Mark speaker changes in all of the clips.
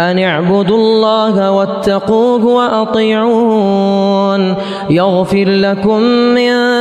Speaker 1: أن اعبدوا الله واتقوه وأطيعون. يغفر لكم من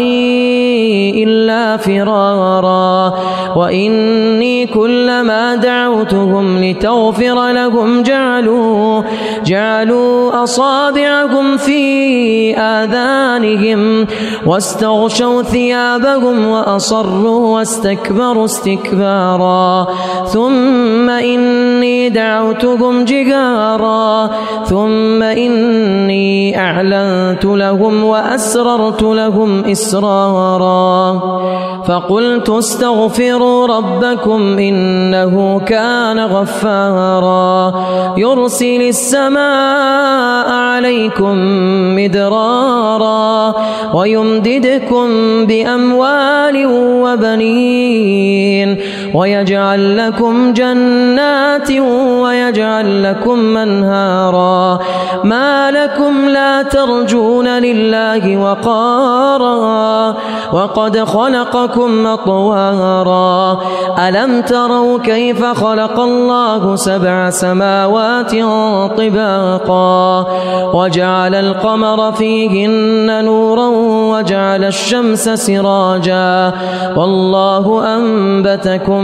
Speaker 1: إلا فرارا. وإني كلما دعوتهم لتغفر لهم جعلوا جعلوا أصابعهم في آذانهم واستغشوا ثيابهم وأصروا واستكبروا استكبارا ثم إني دعوتهم جهارا ثم إني أعلنت لهم وأسررت لهم إسرارا فقلت استغفروا ربكم إنه كان غفارا. يرسل السماء عليكم مدرارا ويمددكم بأموال وبنين. ويجعل لكم جنات ويجعل لكم منهارا ما لكم لا ترجون لله وقارا. وقد خلقكم أطوارا. ألم تروا كيف خلق الله سبع سماوات طباقا؟ وجعل القمر فيهن نورا وجعل الشمس سراجا. والله أنبتكم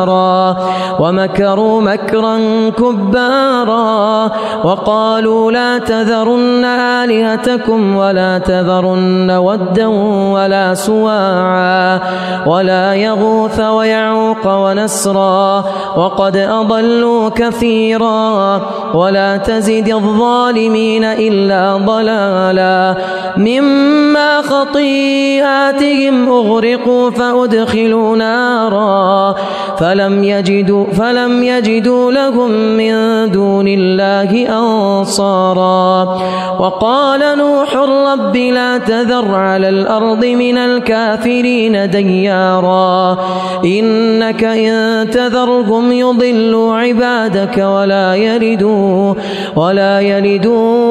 Speaker 1: ومكروا مكرا كبارا وقالوا لا تذرن آلهتكم ولا تذرن ودا ولا سواعا ولا يغوث ويعوق ونسرا وقد أضلوا كثيرا ولا تزد الظالمين إلا ضلالا. مما خطيئاتهم أغرقوا فأدخلوا نارا. فلم يجدوا فلم يجدوا لهم من دون الله أنصارا. وقال نوح رب لا تذر على الأرض من الكافرين ديارا. إنك إن تذرهم يضلوا عبادك ولا يلدوا ولا يلدوا